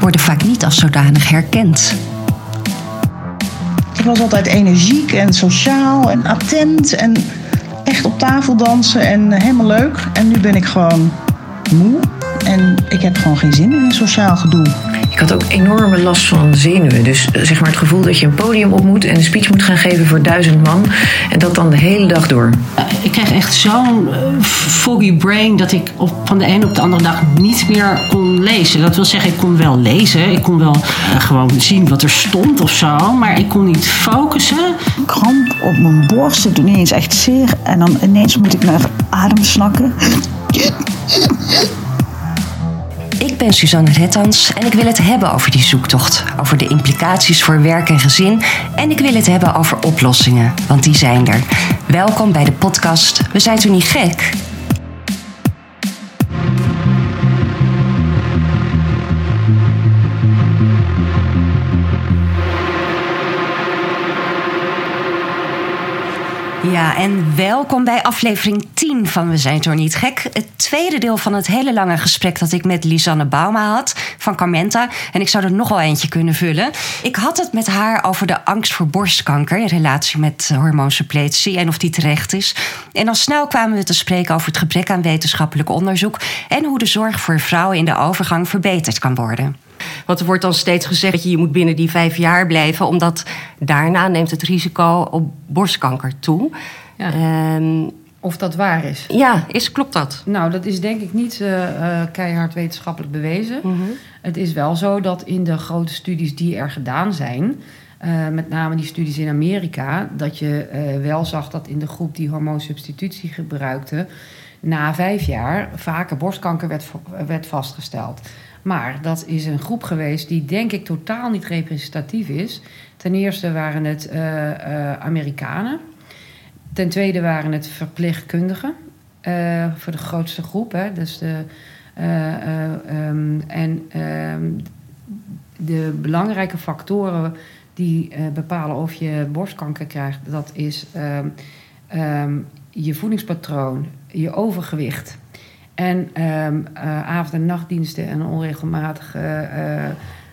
worden vaak niet als zodanig herkend. Ik was altijd energiek en sociaal en attent en echt op tafel dansen en helemaal leuk. En nu ben ik gewoon moe en ik heb gewoon geen zin in sociaal gedoe. Ik had ook enorme last van zenuwen. Dus eh, zeg maar het gevoel dat je een podium op moet en een speech moet gaan geven voor duizend man. En dat dan de hele dag door. Ik kreeg echt zo'n uh, foggy brain dat ik op, van de ene op de andere dag niet meer kon lezen. Dat wil zeggen, ik kon wel lezen. Ik kon wel uh, gewoon zien wat er stond of zo. Maar ik kon niet focussen. Kramp op mijn borst. Het doet ineens echt zeer. En dan ineens moet ik naar adem snakken. Ik ben Suzanne Rettans en ik wil het hebben over die zoektocht. Over de implicaties voor werk en gezin. En ik wil het hebben over oplossingen, want die zijn er. Welkom bij de podcast We zijn toen niet gek? Ja, en welkom bij aflevering 10 van We zijn toch niet gek. Het tweede deel van het hele lange gesprek dat ik met Lisanne Bauma had van Carmenta. En ik zou er nog wel eentje kunnen vullen. Ik had het met haar over de angst voor borstkanker in relatie met hormoonsuppletie en of die terecht is. En al snel kwamen we te spreken over het gebrek aan wetenschappelijk onderzoek en hoe de zorg voor vrouwen in de overgang verbeterd kan worden. Want er wordt dan steeds gezegd dat je, je moet binnen die vijf jaar blijven, omdat daarna neemt het risico op borstkanker toe. Ja. Um, of dat waar is? Ja, is, klopt dat? Nou, dat is denk ik niet uh, uh, keihard wetenschappelijk bewezen. Mhm. Mm -hmm. Het is wel zo dat in de grote studies die er gedaan zijn, uh, met name die studies in Amerika, dat je wel zag dat in de groep die hormoonsubstitutie gebruikte, na vijf jaar vaker borstkanker werd, werd vastgesteld. Maar dat is een groep geweest die denk ik totaal niet representatief is. Ten eerste waren het uh, uh, Amerikanen. Ten tweede waren het verpleegkundigen. Uh, voor de grootste groep. Hè. Dus de, um, en um, de belangrijke factoren die bepalen of je borstkanker krijgt, dat is um, je voedingspatroon, je overgewicht. En um, uh, avond- en nachtdiensten en onregelmatig uh, uh,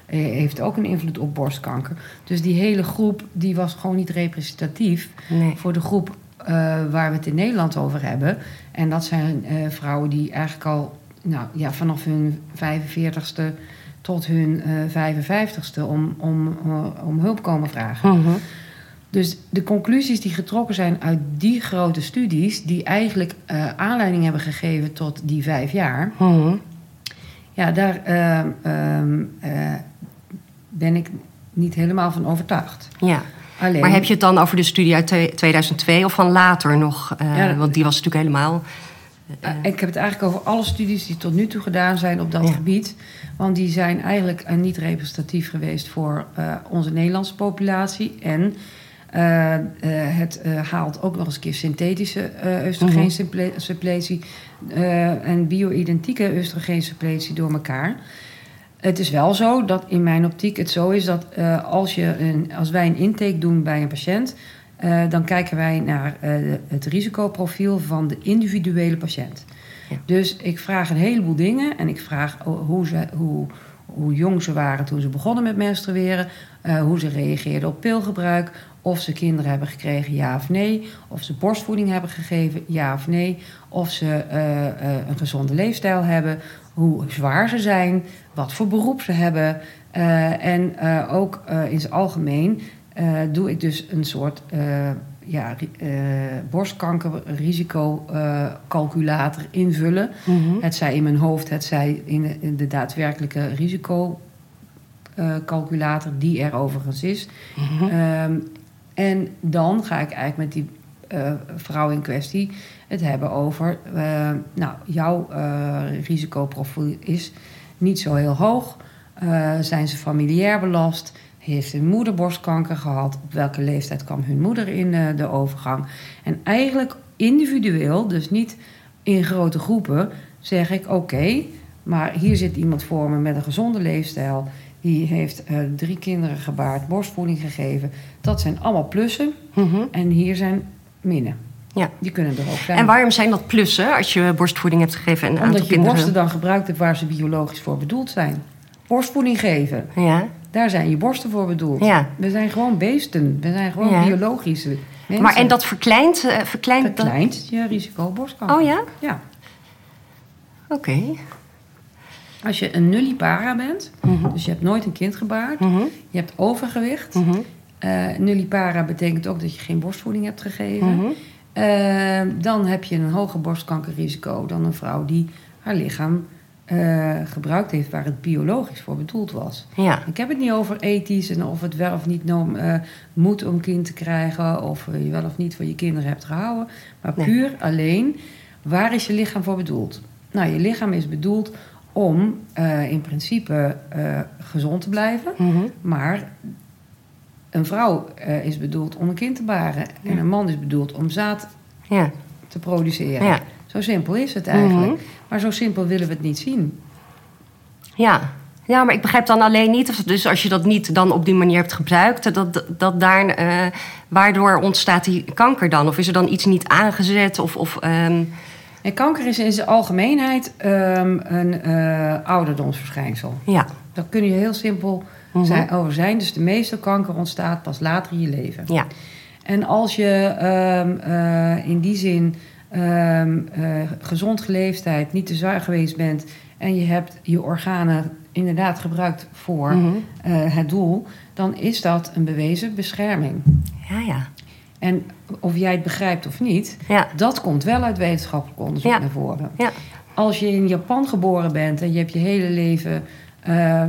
heeft ook een invloed op borstkanker. Dus die hele groep die was gewoon niet representatief nee. voor de groep waar we het in Nederland over hebben. En dat zijn vrouwen die eigenlijk al nou, ja, vanaf hun 45ste tot hun 55ste om, om, om hulp komen vragen. Mm -hmm. Dus de conclusies die getrokken zijn uit die grote studies, die eigenlijk uh, aanleiding hebben gegeven tot die vijf jaar, -hmm. ja, daar uh, uh, ben ik niet helemaal van overtuigd. Ja. Alleen, maar heb je het dan over de studie uit 2002 of van later nog? Ja, want die was natuurlijk helemaal. ik heb het eigenlijk over alle studies die tot nu toe gedaan zijn op dat Ja. gebied. Want die zijn eigenlijk niet representatief geweest voor onze Nederlandse populatie. En uh, het haalt ook nog eens een keer synthetische oestrogeensuppletie en bio-identieke oestrogeensuppletie door elkaar. Het is wel zo dat in mijn optiek het zo is dat als, je een, als wij een intake doen bij een patiënt, uh, dan kijken wij naar uh, het risicoprofiel van de individuele patiënt. Ja. Dus ik vraag een heleboel dingen en ik vraag hoe, ze, hoe, hoe jong ze waren toen ze begonnen met menstrueren, uh, hoe ze reageerden op pilgebruik, of ze kinderen hebben gekregen, ja of nee, of ze borstvoeding hebben gegeven, ja of nee, of ze een gezonde leefstijl hebben, hoe zwaar ze zijn, wat voor beroep ze hebben en ook in zijn algemeen doe ik dus een soort ja, borstkankerrisicocalculator invullen. Mm -hmm. Het zij in mijn hoofd, het zij in de, in de daadwerkelijke risicocalculator, die er overigens is. Mm -hmm. um, en dan ga ik eigenlijk met die vrouw in kwestie het hebben over... nou, jouw risicoprofiel is niet zo heel hoog. zijn ze familiair belast? Heeft hun moeder borstkanker gehad? Op welke leeftijd kwam hun moeder in de overgang? En eigenlijk individueel, dus niet in grote groepen, zeg ik: oké, maar hier zit iemand voor me met een gezonde leefstijl. Die heeft uh, drie kinderen gebaard, borstvoeding gegeven. Dat zijn allemaal plussen. Mm -hmm. En hier zijn minnen. Ja. Die kunnen er ook zijn. En waarom zijn dat plussen als je borstvoeding hebt gegeven? En Omdat je kinderen? borsten dan gebruikt hebt waar ze biologisch voor bedoeld zijn. borstvoeding geven. Ja. Daar zijn je borsten voor bedoeld. Ja. We zijn gewoon beesten. We zijn gewoon Ja. biologische mensen. Maar en dat verkleint, eh, verkleint dat- verkleint je risico op borstkanker. Oh ja? Ja. Oké. Als je een nullipara bent, Mhm. dus je hebt nooit een kind gebaard, je hebt overgewicht. Mhm. eh, nullipara betekent ook dat je geen borstvoeding hebt gegeven. Mhm. Eh, dan heb je een hoger borstkankerrisico dan een vrouw die haar lichaam eh, gebruikt heeft waar het biologisch voor bedoeld was. Ja. Ik heb het niet over ethisch en of het wel of niet moet om kind te krijgen, of je wel of niet voor je kinderen hebt gehouden, maar Nee. puur alleen waar is je lichaam voor bedoeld? Nou, je lichaam is bedoeld om eh, in principe eh, gezond te blijven, Mhm. maar een vrouw eh, is bedoeld om een kind te baren en een man is bedoeld om zaad Ja. te produceren. Ja. Zo simpel is het eigenlijk. Mhm. Maar zo simpel willen we het niet zien. Ja. Ja, maar ik begrijp dan alleen niet, of- dus als je dat niet dan op die manier hebt gebruikt, dat, dat daar, waardoor ontstaat die kanker dan? Of is er dan iets niet aangezet? Of, of, ehm, En kanker is in zijn algemeenheid ehm, een eh, ouderdomsverschijnsel. ja. Daar kun je heel simpel zijn, over zijn. Dus de meeste kanker ontstaat pas later in je leven. Ja. En als je ehm, eh, in die zin ehm, eh, gezond geleefdheid, niet te zwaar geweest bent en je hebt je organen inderdaad gebruikt voor Mhm. het doel, dan is dat een bewezen bescherming. Ja, ja. En of jij het begrijpt of niet, Ja. dat komt wel uit wetenschappelijk onderzoek Ja. naar voren. Ja. Als je in Japan geboren bent en je hebt je hele leven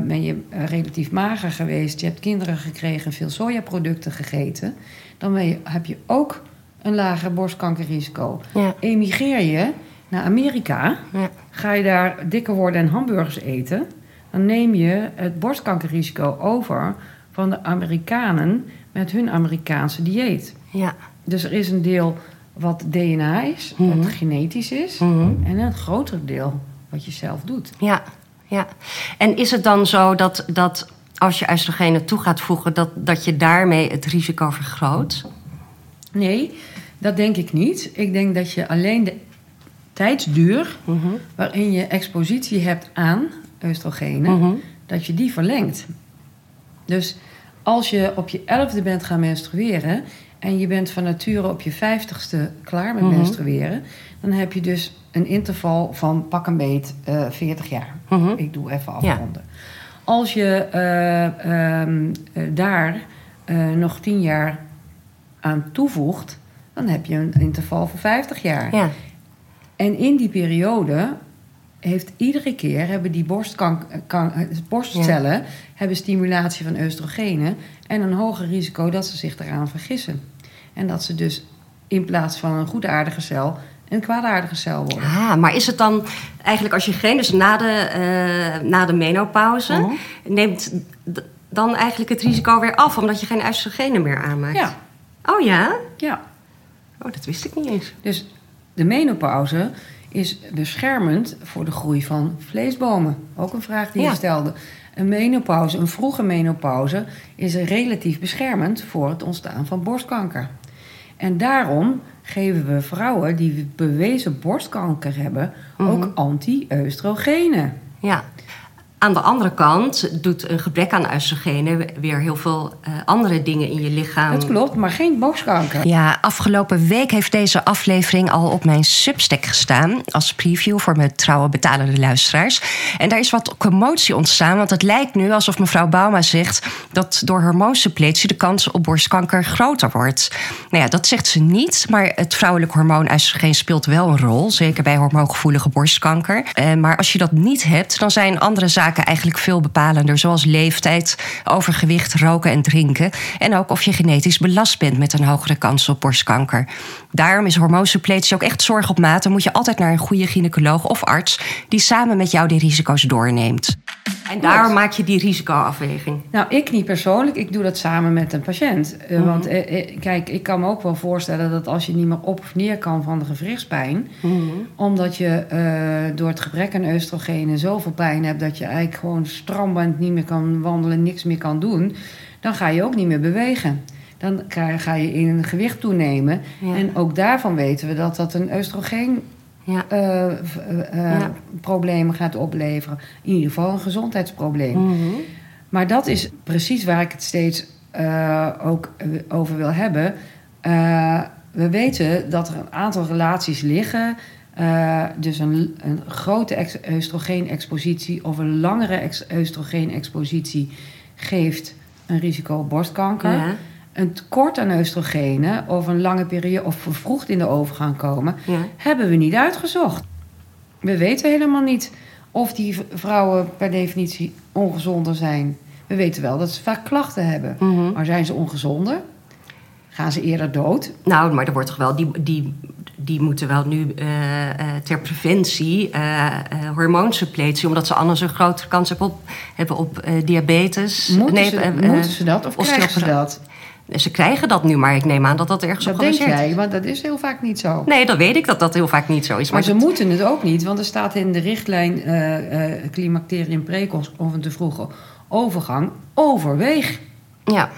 ben je eh, relatief mager geweest, je hebt kinderen gekregen en veel sojaproducten gegeten, dan je, heb je ook een lager borstkankerrisico. Emigreer je naar Amerika, ga je daar dikker worden en hamburgers eten, dan neem je het borstkankerrisico over van de Amerikanen met hun Amerikaanse dieet. Ja. Dus er is een deel wat DNA is, Mhm. wat genetisch is, Mhm. en een groter deel wat je zelf doet. Ja, ja. En is het dan zo dat, dat als je oestrogenen toe gaat voegen, dat, dat je daarmee het risico vergroot? Nee, dat denk ik niet. Ik denk dat je alleen de tijdsduur Mhm. waarin je expositie hebt aan oestrogenen, Mhm. dat je die verlengt. Dus als je op je elfde bent gaan menstrueren en je bent van nature op je vijftigste klaar met Mhm. menstrueren, dan heb je dus een interval van pak een beet eh 40 jaar. Mhm. Ik doe even afronden. Als je eh, ehm, eh, daar nog 10 jaar aan toevoegt, dan heb je een interval van 50 jaar. Ja. En in die periode heeft iedere keer hebben die borstkank, kan, borstcellen hebben stimulatie van oestrogenen en een hoger risico dat ze zich eraan vergissen. En dat ze dus in plaats van een goedaardige cel een kwaadaardige cel worden. Ah, maar is het dan eigenlijk als je geen, dus na de, eh, na de menopauze, Mhm. neemt d- dan eigenlijk het risico weer af, omdat je geen oestrogenen meer aanmaakt? Ja, Oh ja? ja. Oh, dat wist ik niet eens. Dus de menopauze is beschermend voor de groei van vleesbomen. Ook een vraag die Ja. je stelde. Een menopauze, een vroege menopauze, is relatief beschermend voor het ontstaan van borstkanker. En daarom geven we vrouwen die bewezen borstkanker hebben ook anti-oestrogenen. Ja. Aan de andere kant doet een gebrek aan oestrogenen weer heel veel eh, andere dingen in je lichaam. Dat klopt, maar geen borstkanker. Ja, afgelopen week heeft deze aflevering al op mijn Substack gestaan. Als preview voor mijn trouwe betalende luisteraars. En daar is wat commotie ontstaan. Want het lijkt nu alsof mevrouw Bauma zegt dat door hormoonsuppletie de kans op borstkanker groter wordt. Nou ja, dat zegt ze niet. Maar het vrouwelijk hormoon oestrogeen speelt wel een rol. Zeker bij hormoongevoelige borstkanker. Eh, maar als je dat niet hebt, dan zijn andere zaken eigenlijk veel bepalender. Zoals leeftijd, overgewicht, roken en drinken. En ook of je genetisch belast bent met een hogere kans op borstkanker. Daarom is hormoonsuppletie ook echt zorg op maat. Dan moet je altijd naar een goede gynaecoloog of arts... die samen met jou die risico's doorneemt. En daar maak je die risicoafweging. Nou, ik niet persoonlijk. Ik doe dat samen met een patiënt. Eh, Want eh, eh, kijk, ik kan me ook wel voorstellen dat als je niet meer op of neer kan van de gewrichtspijn, omdat je door het gebrek aan oestrogenen zoveel pijn hebt dat je eigenlijk gewoon stram bent, niet meer kan wandelen, niks meer kan doen, dan ga je ook niet meer bewegen. Dan ga je in een gewicht toenemen. Ja. En ook daarvan weten we dat dat een oestrogeen Ja. eh, eh, eh, Ja. problemen gaat opleveren. In ieder geval een gezondheidsprobleem. Mhm. Maar dat is precies waar ik het steeds ook over wil hebben. We weten dat er een aantal relaties liggen. dus een, een grote ex- oestrogeenexpositie of een langere ex- oestrogeenexpositie geeft een risico op borstkanker. Ja. Een tekort aan oestrogenen of een lange periode of vervroegd in de overgang komen, Ja. hebben we niet uitgezocht. We weten helemaal niet of die vrouwen per definitie ongezonder zijn. We weten wel dat ze vaak klachten hebben. Mhm. Maar zijn ze ongezonder? Gaan ze eerder dood? Nou, maar er wordt toch wel, die, die, die moeten wel nu eh, eh, ter preventie eh, hormoonsuppletie, omdat ze anders een grotere kans hebben op, hebben op diabetes. Moeten, ze, moeten ze dat of krijgen ze dat? Ze krijgen dat nu, maar ik neem aan dat dat ergens Dat op denk gebaseerd jij, is. want dat is heel vaak niet zo. Nee, dat weet ik dat dat heel vaak niet zo is. Maar ze dat- moeten het ook niet, want er staat in de richtlijn eh eh climaterium precox of een te vroege overgang overweeg. Ja,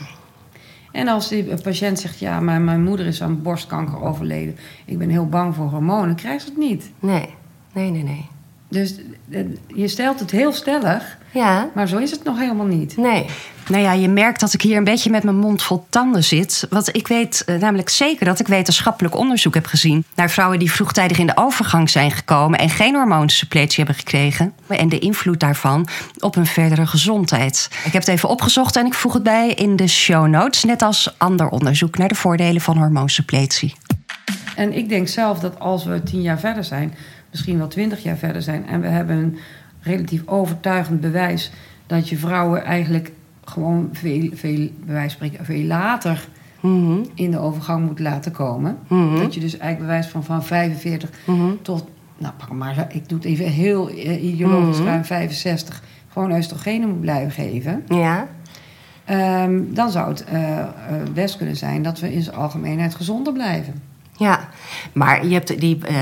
En als die patiënt zegt, ja, maar mijn moeder is aan borstkanker overleden, ik ben heel bang voor hormonen, krijgt ze het niet. nee, nee, nee, nee. Dus eh, je stelt het heel stellig, Ja, maar zo is het nog helemaal niet. nee. Nou ja, je merkt dat ik hier een beetje met mijn mond vol tanden zit. Want ik weet eh, namelijk zeker dat ik wetenschappelijk onderzoek heb gezien naar vrouwen die vroegtijdig in de overgang zijn gekomen en geen hormoonsuppletie hebben gekregen. En de invloed daarvan op hun verdere gezondheid. Ik heb het even opgezocht en ik voeg het bij in de show notes. Net als ander onderzoek naar de voordelen van hormoonsuppletie. En ik denk zelf dat als we tien jaar verder zijn, misschien wel twintig jaar verder zijn, en we hebben een relatief overtuigend bewijs dat je vrouwen eigenlijk gewoon veel, veel bij wijze van spreken, veel later Mhm, in de overgang moet laten komen. mhm, Dat je dus eigenlijk bewijs van van 45 mhm. tot, nou pak maar, ik doe het even heel eh, ideologisch, ruim 65, gewoon oestrogenen moet blijven geven. Ja, Ehm, dan zou het eh, eh, best kunnen zijn dat we in zijn algemeenheid gezonder blijven. Ja, maar je hebt die eh,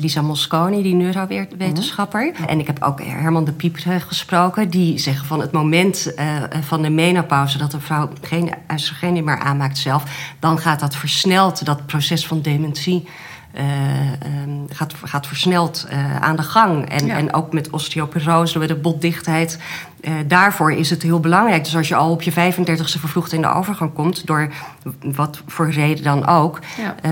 Lisa Mosconi, die neurowetenschapper. En ik heb ook Herman de Pieper gesproken. Die zeggen van het moment eh, van de menopauze... dat een vrouw geen oestrogeen meer aanmaakt zelf... dan gaat dat versneld, dat proces van dementie... eh, ehm, gaat, gaat versneld eh, aan de gang. En, Ja. en ook met osteoporose, met de botdichtheid. Eh, daarvoor is het heel belangrijk. Dus als je al op je 35ste vervroegd in de overgang komt... door wat voor reden dan ook... Ja. eh,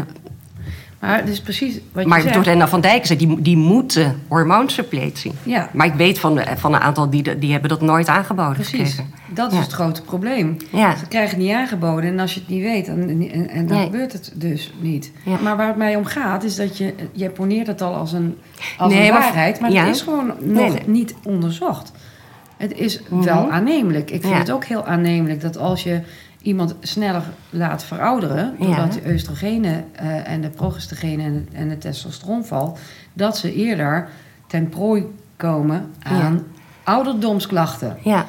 Maar het is precies wat je maar zegt. door Renna van Dijk zei, die, die moeten hormoonsuppletie. Ja. Maar ik weet van, van een aantal die, die hebben dat nooit aangeboden Precies, gekregen. dat is Ja. het grote probleem. Ja. Ze krijgen het niet aangeboden en als je het niet weet, dan, en, en dan Nee. gebeurt het dus niet. Ja. Maar waar het mij om gaat, is dat je, je poneert het al als een, als Nee, een maar- waarheid, maar het is gewoon nog Nee, niet onderzocht. Het is wel aannemelijk. Ik vind het ook heel aannemelijk dat als je iemand sneller laat verouderen, Ja. doordat de oestrogenen eh, en de progestogenen en, de- en de testosteronval, dat ze eerder ten prooi komen aan ouderdomsklachten. Ja,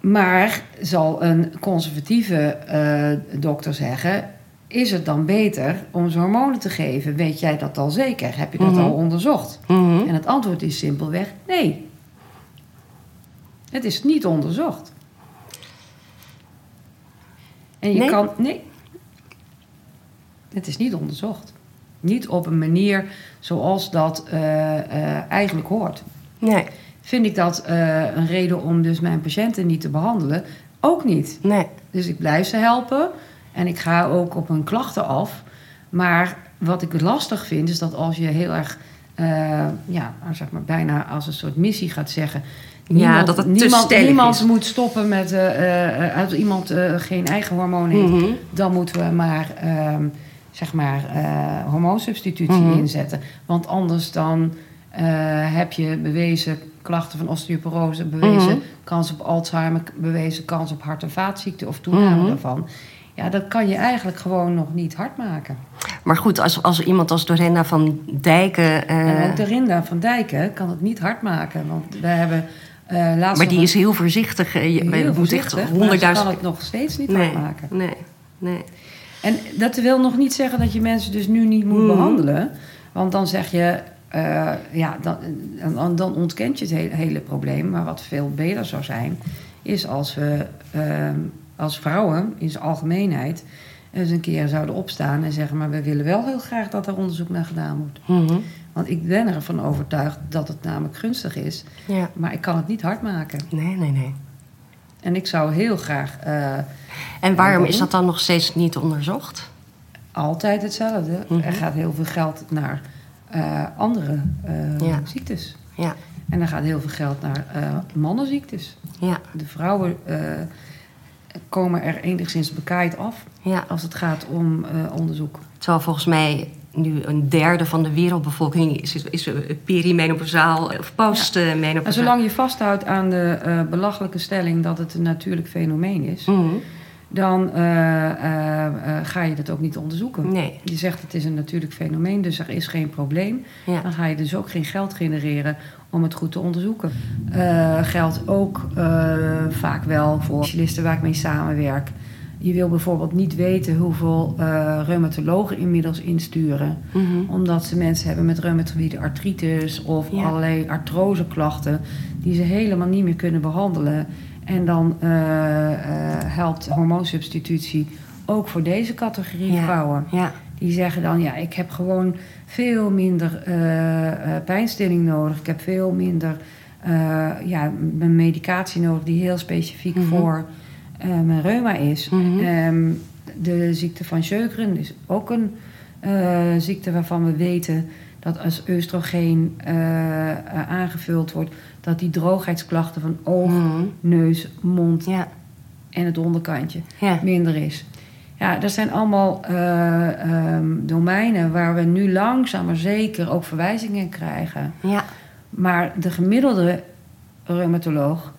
Maar zal een conservatieve eh, dokter zeggen: is het dan beter om ze hormonen te geven? Weet jij dat al zeker? Heb je dat Mhm. al onderzocht? Mhm. En het antwoord is simpelweg nee. Het is niet onderzocht. En je Nee? kan. Nee. Het is niet onderzocht. Niet op een manier zoals dat eh, eh, eigenlijk hoort. nee, Vind ik dat eh, een reden om dus mijn patiënten niet te behandelen? Ook niet. nee. Dus ik blijf ze helpen en ik ga ook op hun klachten af. Maar wat ik lastig vind, is dat als je heel erg, ja, zeg maar bijna als een soort missie gaat zeggen. Ja, dat het niemand, niemand is. moet stoppen met, eh, als iemand eh, geen eigen hormoon heeft, Mhm. dan moeten we maar, ehm, zeg maar, hormoonsubstitutie Mhm. inzetten. Want anders dan heb je bewezen klachten van osteoporose, bewezen Mhm. kans op Alzheimer, bewezen kans op hart- en vaatziekten of toename Mhm. daarvan. Ja, dat kan je eigenlijk gewoon nog niet hard maken. Maar goed, als, als iemand als Dorenda van Dijken... eh, en ook de Rinda van Dijken kan het niet hard maken. Want we hebben eh laatst maar die een- is heel voorzichtig. eh, je- heel moet voorzichtig, echt honderdduizend... kan het nog steeds niet Nee, hard maken. nee, nee. En dat wil nog niet zeggen dat je mensen dus nu niet moet Mhm. behandelen. Want dan zeg je, eh, ja, dan, dan, dan ontkent je het hele, hele probleem. Maar wat veel beter zou zijn, is als we eh, als vrouwen in zijn algemeenheid eens een keer zouden opstaan en zeggen... maar we willen wel heel graag dat er onderzoek naar gedaan wordt. Mhm. Want ik ben ervan overtuigd dat het namelijk gunstig is. Ja. Maar ik kan het niet hard maken. Nee, nee, nee. En ik zou heel graag eh, En waarom is dat dan nog steeds niet onderzocht? altijd hetzelfde. Mhm. Er gaat heel veel geld naar eh, andere eh, Ja. ziektes. Ja, En er gaat heel veel geld naar mannenziektes. ja, De vrouwen komen er enigszins bekaaid af ja. als het gaat om eh, onderzoek. Terwijl volgens mij nu een derde van de wereldbevolking is, is, is perimenopausaal of postmenopausaal. En zolang je vasthoudt aan de eh, belachelijke stelling dat het een natuurlijk fenomeen is, Mhm. Dan eh, eh, eh, ga je dat ook niet onderzoeken. Nee. Je zegt het is een natuurlijk fenomeen, dus er is geen probleem. Ja. Dan ga je dus ook geen geld genereren om het goed te onderzoeken. Geldt ook vaak wel voor specialisten waar ik mee samenwerk. Je wil bijvoorbeeld niet weten hoeveel reumatologen inmiddels insturen. Mhm. Omdat ze mensen hebben met reumatoïde artritis of Ja. allerlei artroseklachten die ze helemaal niet meer kunnen behandelen. En dan eh, eh, helpt hormoonsubstitutie ook voor deze categorie Ja. vrouwen. Ja, Die zeggen dan, ja, ik heb gewoon veel minder eh, pijnstilling nodig. Ik heb veel minder ja, mijn medicatie nodig die heel specifiek Mhm. voor mijn reuma is. Mhm. Ehm, de ziekte van Sjögren is ook een ziekte waarvan we weten dat als oestrogeen eh, eh, aangevuld wordt, dat die droogheidsklachten van oog, Mhm. neus, mond ja, en het onderkantje ja. minder is. Ja, dat zijn allemaal eh, ehm, domeinen waar we nu langzaam maar zeker ook verwijzingen krijgen. ja. Maar de gemiddelde reumatoloog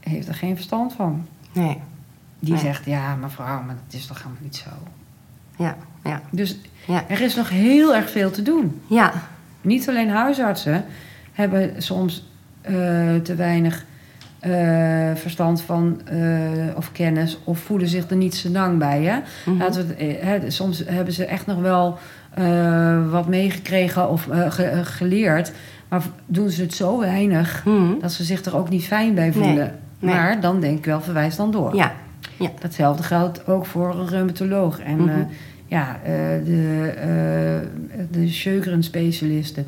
heeft er geen verstand van. Nee. Die Nee. zegt, ja, mevrouw, maar dat is toch helemaal niet zo. Ja, ja, Dus ja. er is nog heel erg veel te doen. Ja, Niet alleen huisartsen hebben soms eh, te weinig eh, verstand van eh, of kennis of voelen zich er niet zo lang bij. Hè? Laten we het, hè, soms hebben ze echt nog wel wat meegekregen of ge- geleerd, maar doen ze het zo weinig Mhm. dat ze zich er ook niet fijn bij voelen. Nee, nee. Maar dan denk ik wel, verwijs dan door. ja, Datzelfde geldt ook voor een reumatoloog. En Mhm. Ja, eh, de, uh, de Sjögren-specialisten.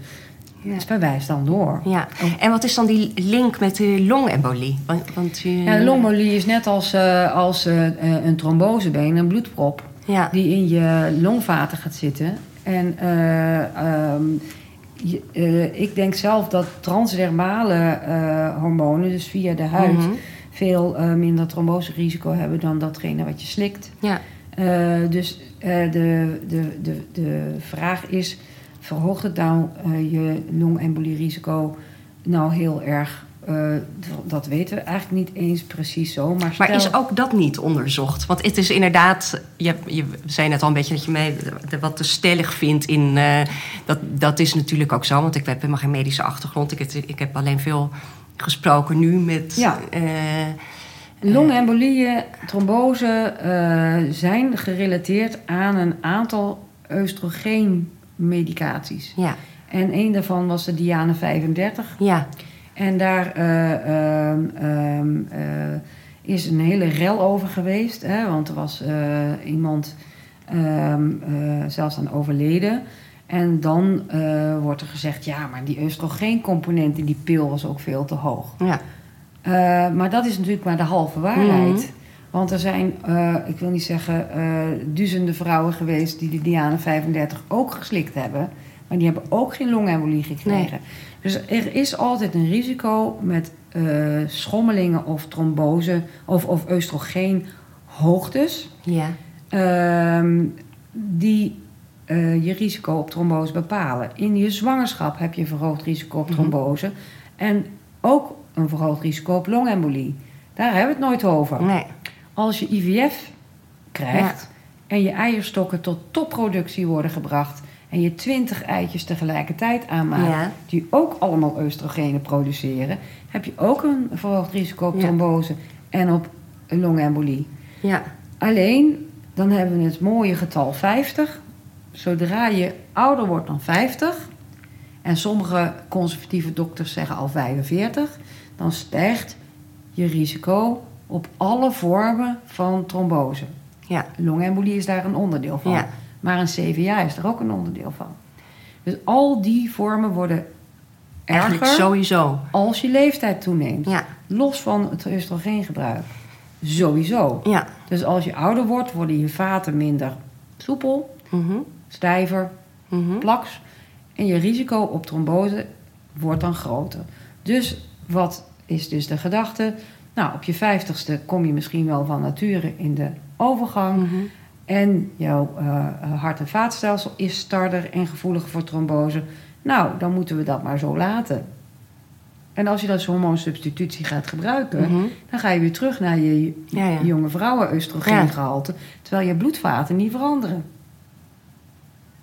Dus verwijs dan door. ja. En wat is dan die link met de longembolie? Want, want je- Ja, de longmolie is net als, eh, als eh, eh, een trombosebeen, een bloedprop, Ja, die in je longvaten gaat zitten. En eh, ehm, je- eh, ik denk zelf dat transdermale eh, hormonen, dus via de huid, Mhm. veel eh, minder tromboserisico hebben dan datgene wat je slikt. ja, Eh, dus eh, de, de, de, de vraag is: verhoogt het nou eh, je longembolierisico nou heel erg? Eh, dat weten we eigenlijk niet eens precies zo. Maar, Maar is ook dat niet onderzocht? Want het is inderdaad, je, je zei net al een beetje dat je mij wat te stellig vindt in. eh, dat, dat is natuurlijk ook zo, want ik heb helemaal geen medische achtergrond. Ik, heb- ik heb alleen veel gesproken nu met. Ja. eh, Longembolieën, trombose eh, zijn gerelateerd aan een aantal oestrogeenmedicaties. ja, En een daarvan was de Diane 35. ja, En daar eh, ehm, ehm, eh, is een hele rel over geweest. Hè, want er was eh, iemand ehm, eh, zelfs aan overleden. En dan eh, wordt er gezegd... ja, maar die oestrogeencomponent in die pil was ook veel te hoog. ja. Eh, maar dat is natuurlijk maar de halve waarheid. Mhm. Want er zijn, eh, ik wil niet zeggen, eh, duizenden vrouwen geweest die de Diane 35 ook geslikt hebben. Maar die hebben ook geen longembolie gekregen. Dus er is altijd een risico met schommelingen of trombose of, of oestrogeenhoogtes. ja. ehm, die je risico op trombose bepalen. In je zwangerschap heb je een verhoogd risico op Mhm. trombose. En ook een verhoogd risico op longembolie. Daar hebben we het nooit over. Nee. Als je IVF krijgt en je eierstokken tot topproductie worden gebracht... en je 20 eitjes tegelijkertijd aanmaakt... Ja. die ook allemaal oestrogenen produceren... heb je ook een verhoogd risico op Ja. trombose en op longembolie. Ja. Alleen, dan hebben we het mooie getal 50. Zodra je ouder wordt dan 50, en sommige conservatieve dokters zeggen al 45, dan stijgt je risico op alle vormen van trombose. Ja. Longembolie is daar een onderdeel van. Ja. Maar een CVA is er ook een onderdeel van. Dus al die vormen worden Eigenlijk erger sowieso. als je leeftijd toeneemt. Ja. Los van het oestrogeengebruik. Sowieso. Ja. Dus als je ouder wordt, worden je vaten minder soepel, Mhm. stijver, Mhm. plaks. En je risico op trombose wordt dan groter. Dus wat is dus de gedachte? Nou, op je vijftigste kom je misschien wel van nature in de overgang. Mhm. En jouw eh, hart- en vaatstelsel is starder en gevoeliger voor trombose. Nou, dan moeten we dat maar zo laten. En als je dat hormoonsubstitutie gaat gebruiken, Mhm. dan ga je weer terug naar je Ja, ja. jonge vrouwen oestrogeengehalte. Terwijl je bloedvaten niet veranderen.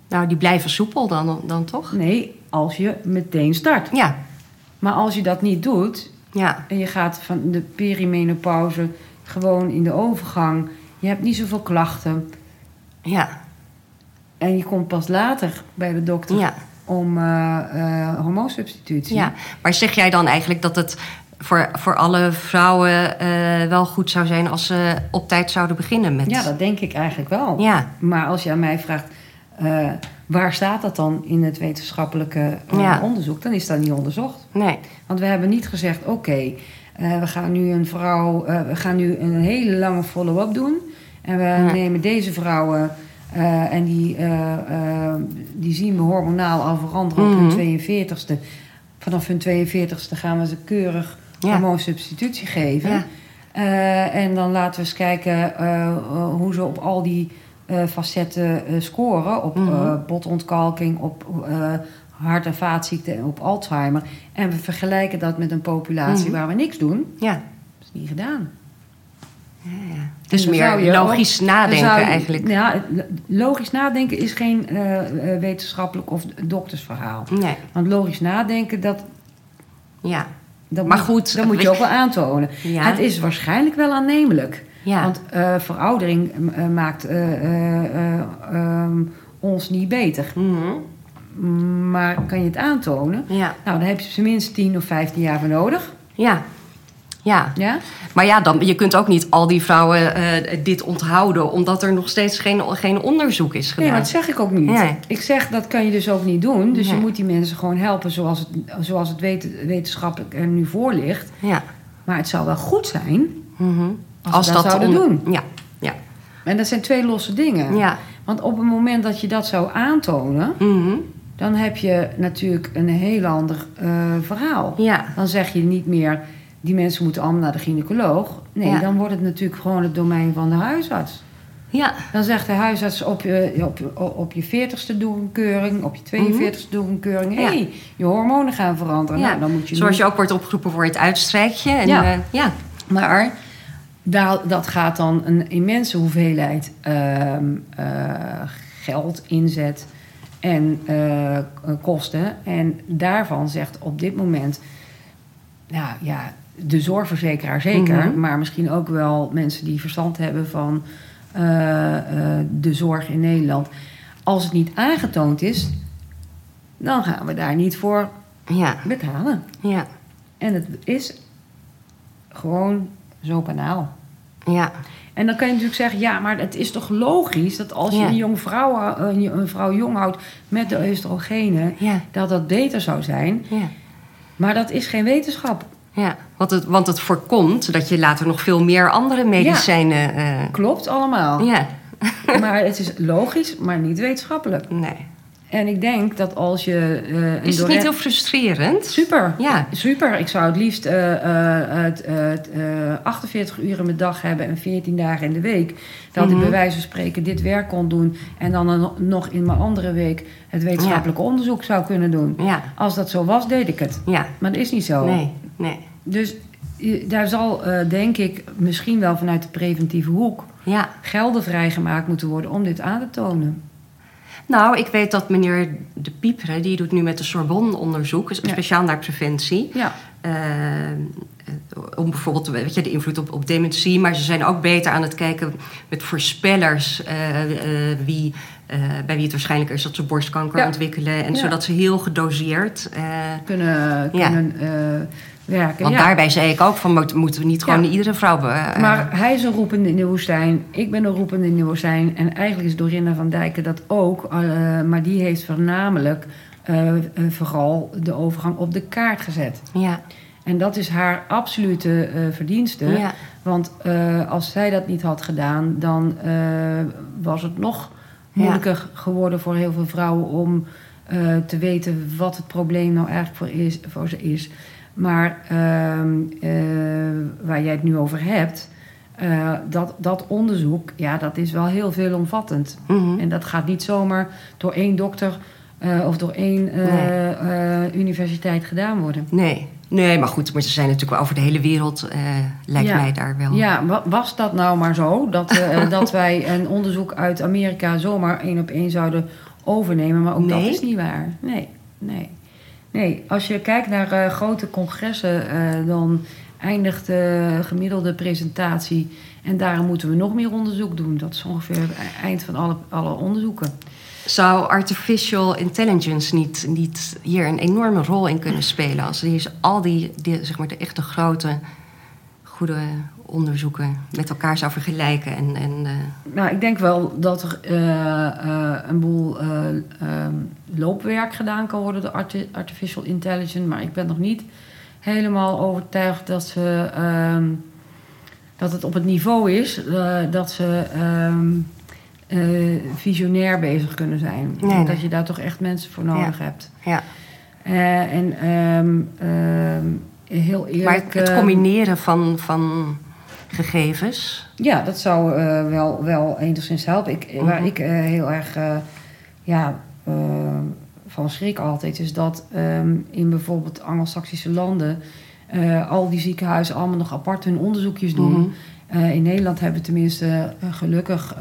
Nou, die blijven soepel dan, dan toch? Nee, als je meteen start. Ja. Maar als je dat niet doet Ja. en je gaat van de perimenopauze gewoon in de overgang, je hebt niet zoveel klachten Ja. en je komt pas later bij de dokter Ja. om eh, hormoonsubstitutie. Ja, maar zeg jij dan eigenlijk dat het voor, voor alle vrouwen eh, wel goed zou zijn als ze op tijd zouden beginnen met. Ja, dat denk ik eigenlijk wel. Ja, Maar als je aan mij vraagt, eh, waar staat dat dan in het wetenschappelijke eh, Ja. onderzoek, dan is dat niet onderzocht. nee. Want we hebben niet gezegd, oké, eh, we gaan nu een vrouw, we gaan nu een hele lange follow-up doen. En we Ja. nemen deze vrouwen en die, die zien we hormonaal al veranderen op hun Mhm. 42ste. Vanaf hun 42ste gaan we ze keurig Ja. hormoonsubstitutie geven. En dan laten we eens kijken hoe ze op al die facetten eh, scoren. Op Mhm. eh, botontkalking, op eh, hart- en vaatziekten en op Alzheimer. En we vergelijken dat met een populatie Mhm. waar we niks doen. Ja. Dat is niet gedaan. Dus En dan meer je logisch ook- nadenken je- eigenlijk. Ja, logisch nadenken is geen eh, eh, wetenschappelijk of doktersverhaal. Nee. Want logisch nadenken, dat, Ja. dat Maar moet, goed, dat moet je ook wel aantonen. Ja. Het is waarschijnlijk wel aannemelijk. Ja. Want eh, veroudering eh, maakt eh, eh, eh, ehm, ons niet beter. Mhm. Maar kan je het aantonen? Ja. Nou, daar heb je tenminste 10 of 15 jaar voor nodig. Ja. Ja. Ja? Maar ja, dan, je kunt ook niet al die vrouwen dit onthouden, omdat er nog steeds geen, geen onderzoek is Nee, gedaan. maar dat zeg ik ook niet. Nee. Ik zeg dat kan je dus ook niet doen. Dus je Nee. moet die mensen gewoon helpen zoals het, zoals het weten- wetenschappelijk er nu voor ligt. Ja. Maar het zou wel goed zijn Mhm. Als, dat, zouden onder- doen. Ja. Ja. En dat zijn twee losse dingen. Ja. Want op het moment dat je dat zou aantonen, Mhm. dan heb je natuurlijk een heel ander eh, verhaal. Ja. Dan zeg je niet meer, die mensen moeten allemaal naar de gynaecoloog. Nee, Ja. dan wordt het natuurlijk gewoon het domein van de huisarts. Ja. Dan zegt de huisarts op je, op, op je 40ste doe een keuring, op je 42ste doe een keuring. Mhm. Ja. hey, je hormonen gaan veranderen. Ja. Nou, dan moet je Zoals je ook wordt opgeroepen voor het uitstrijkje. En, Ja. ja. ja. Maar daar, dat gaat dan een immense hoeveelheid ehm, eh, geld, inzet en eh, kosten. En daarvan zegt op dit moment, nou ja, de zorgverzekeraar zeker, Mhm. maar misschien ook wel mensen die verstand hebben van eh, de zorg in Nederland. Als het niet aangetoond is, dan gaan we daar niet voor ja. betalen. ja. En het is gewoon zo banaal. ja. En dan kan je natuurlijk zeggen, ja, maar het is toch logisch dat als je Ja. een jonge vrouw, een, een vrouw jong houdt met de oestrogenen, Ja. dat dat beter zou zijn. ja. Maar dat is geen wetenschap. Ja, want het, want het voorkomt dat je later nog veel meer andere medicijnen. eh, Klopt allemaal. ja, Maar het is logisch, maar niet wetenschappelijk. nee. En ik denk dat als je... eh, Is het niet heel frustrerend? Super. Ja. Super. Ik zou het liefst eh, eh, het, eh, 48 uur in mijn dag hebben en 14 dagen in de week. Dat ik bij wijze van spreken dit werk kon doen. En dan een- nog in mijn andere week het wetenschappelijk onderzoek zou kunnen doen. Ja, Als dat zo was, deed ik het. ja. Maar dat is niet zo. Nee, nee. Dus daar zal, denk ik, misschien wel vanuit de preventieve hoek Ja. gelden vrijgemaakt moeten worden om dit aan te tonen. Nou, ik weet dat meneer De Piepere, die doet nu met de Sorbonne onderzoek, speciaal naar preventie. Ja. Eh, om bijvoorbeeld weet je, de invloed op, op dementie. Maar ze zijn ook beter aan het kijken met voorspellers eh, eh, wie, eh, bij wie het waarschijnlijk is dat ze borstkanker Ja. ontwikkelen. En Ja. zodat ze heel gedoseerd. eh, Kunnen, Ja. kunnen eh, werken. Want daarbij zei ik ook van, moet- moeten we niet gewoon iedere vrouw... eh, Maar hij is een roepende in de woestijn. Ik ben een roepende in de woestijn. En eigenlijk is Dorinda van Dijken dat ook. eh, maar die heeft voornamelijk eh, eh, vooral de overgang op de kaart gezet. ja, En dat is haar absolute eh, verdienste. ja, Want eh, als zij dat niet had gedaan, dan eh, was het nog moeilijker geworden voor heel veel vrouwen om te weten wat het probleem nou eigenlijk voor, is, voor ze is. Maar ehm, eh, waar jij het nu over hebt, dat, dat onderzoek, ja, dat is wel heel veelomvattend. mhm. En dat gaat niet zomaar door één dokter of door één Nee. universiteit gedaan worden. Nee. Nee, maar goed, maar ze zijn natuurlijk wel over de hele wereld, eh, lijkt Ja. mij daar wel. Ja, wa- was dat nou maar zo? Dat, eh, dat wij een onderzoek uit Amerika zomaar één op één zouden overnemen. Maar ook Nee? dat is niet waar. Nee, nee. Nee, als je kijkt naar eh, grote congressen, dan eindigt de gemiddelde presentatie. En daarom moeten we nog meer onderzoek doen. Dat is ongeveer het eind van alle, alle onderzoeken. Zou artificial intelligence niet, niet hier een enorme rol in kunnen spelen? Als die al die, zeg maar, de echte grote, goede onderzoeken met elkaar zou vergelijken. En, en, eh, Nou, ik denk wel dat er eh, eh, een boel eh, ehm, loopwerk gedaan kan worden door arti- artificial intelligence. Maar ik ben nog niet helemaal overtuigd dat, ze, ehm, dat het op het niveau is dat ze ehm, eh, visionair bezig kunnen zijn. Nee, nee. dat je daar toch echt mensen voor nodig hebt. ja. Eh, en ehm, ehm, heel Maar eerlijk... het, het ehm, combineren van, van gegevens. Ja, dat zou eh, wel, wel enigszins helpen. Ik, Waar Mhm. ik heel erg ja, van schrik altijd... is dat in bijvoorbeeld Anglo-Saxische landen... al die ziekenhuizen allemaal nog apart hun onderzoekjes doen. Mhm. In Nederland hebben we tenminste gelukkig...